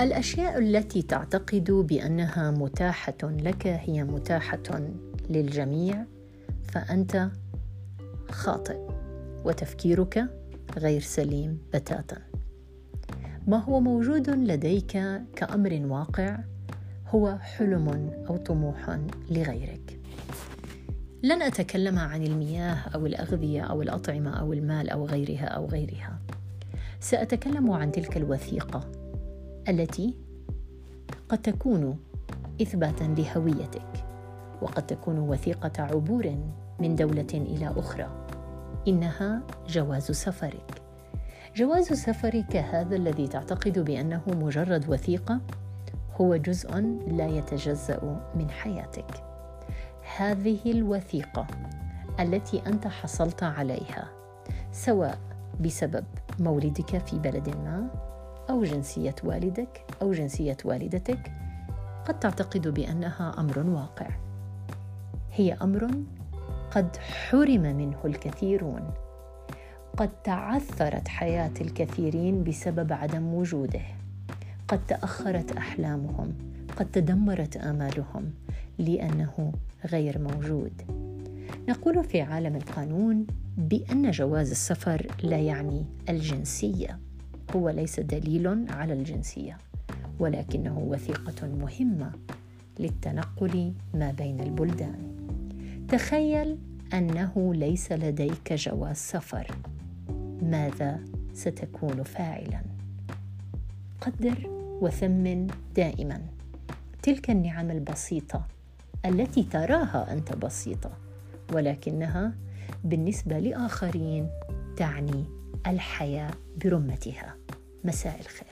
الأشياء التي تعتقد بأنها متاحة لك هي متاحة للجميع فأنت خاطئ وتفكيرك غير سليم بتاتا. ما هو موجود لديك كأمر واقع هو حلم أو طموح لغيرك. لن أتكلم عن المياه أو الأغذية أو الأطعمة أو المال أو غيرها أو غيرها. سأتكلم عن تلك الوثيقة. التي قد تكون إثباتا لهويتك وقد تكون وثيقة عبور من دولة إلى أخرى. إنها جواز سفرك. جواز سفرك هذا الذي تعتقد بأنه مجرد وثيقة هو جزء لا يتجزأ من حياتك. هذه الوثيقة التي أنت حصلت عليها سواء بسبب مولدك في بلد ما أو جنسية والدك أو جنسية والدتك قد تعتقد بأنها أمر واقع. هي أمر قد حرم منه الكثيرون. قد تعثرت حياة الكثيرين بسبب عدم وجوده. قد تأخرت أحلامهم. قد تدمرت آمالهم لأنه غير موجود. نقول في عالم القانون بأن جواز السفر لا يعني الجنسية. هو ليس دليل على الجنسية ولكنه وثيقة مهمة للتنقل ما بين البلدان. تخيل أنه ليس لديك جواز سفر. ماذا ستكون فاعلا؟ قدر وثمن دائما. تلك النعم البسيطة التي تراها أنت بسيطة ولكنها بالنسبة لآخرين تعني الحياة برمتها. مساء الخير.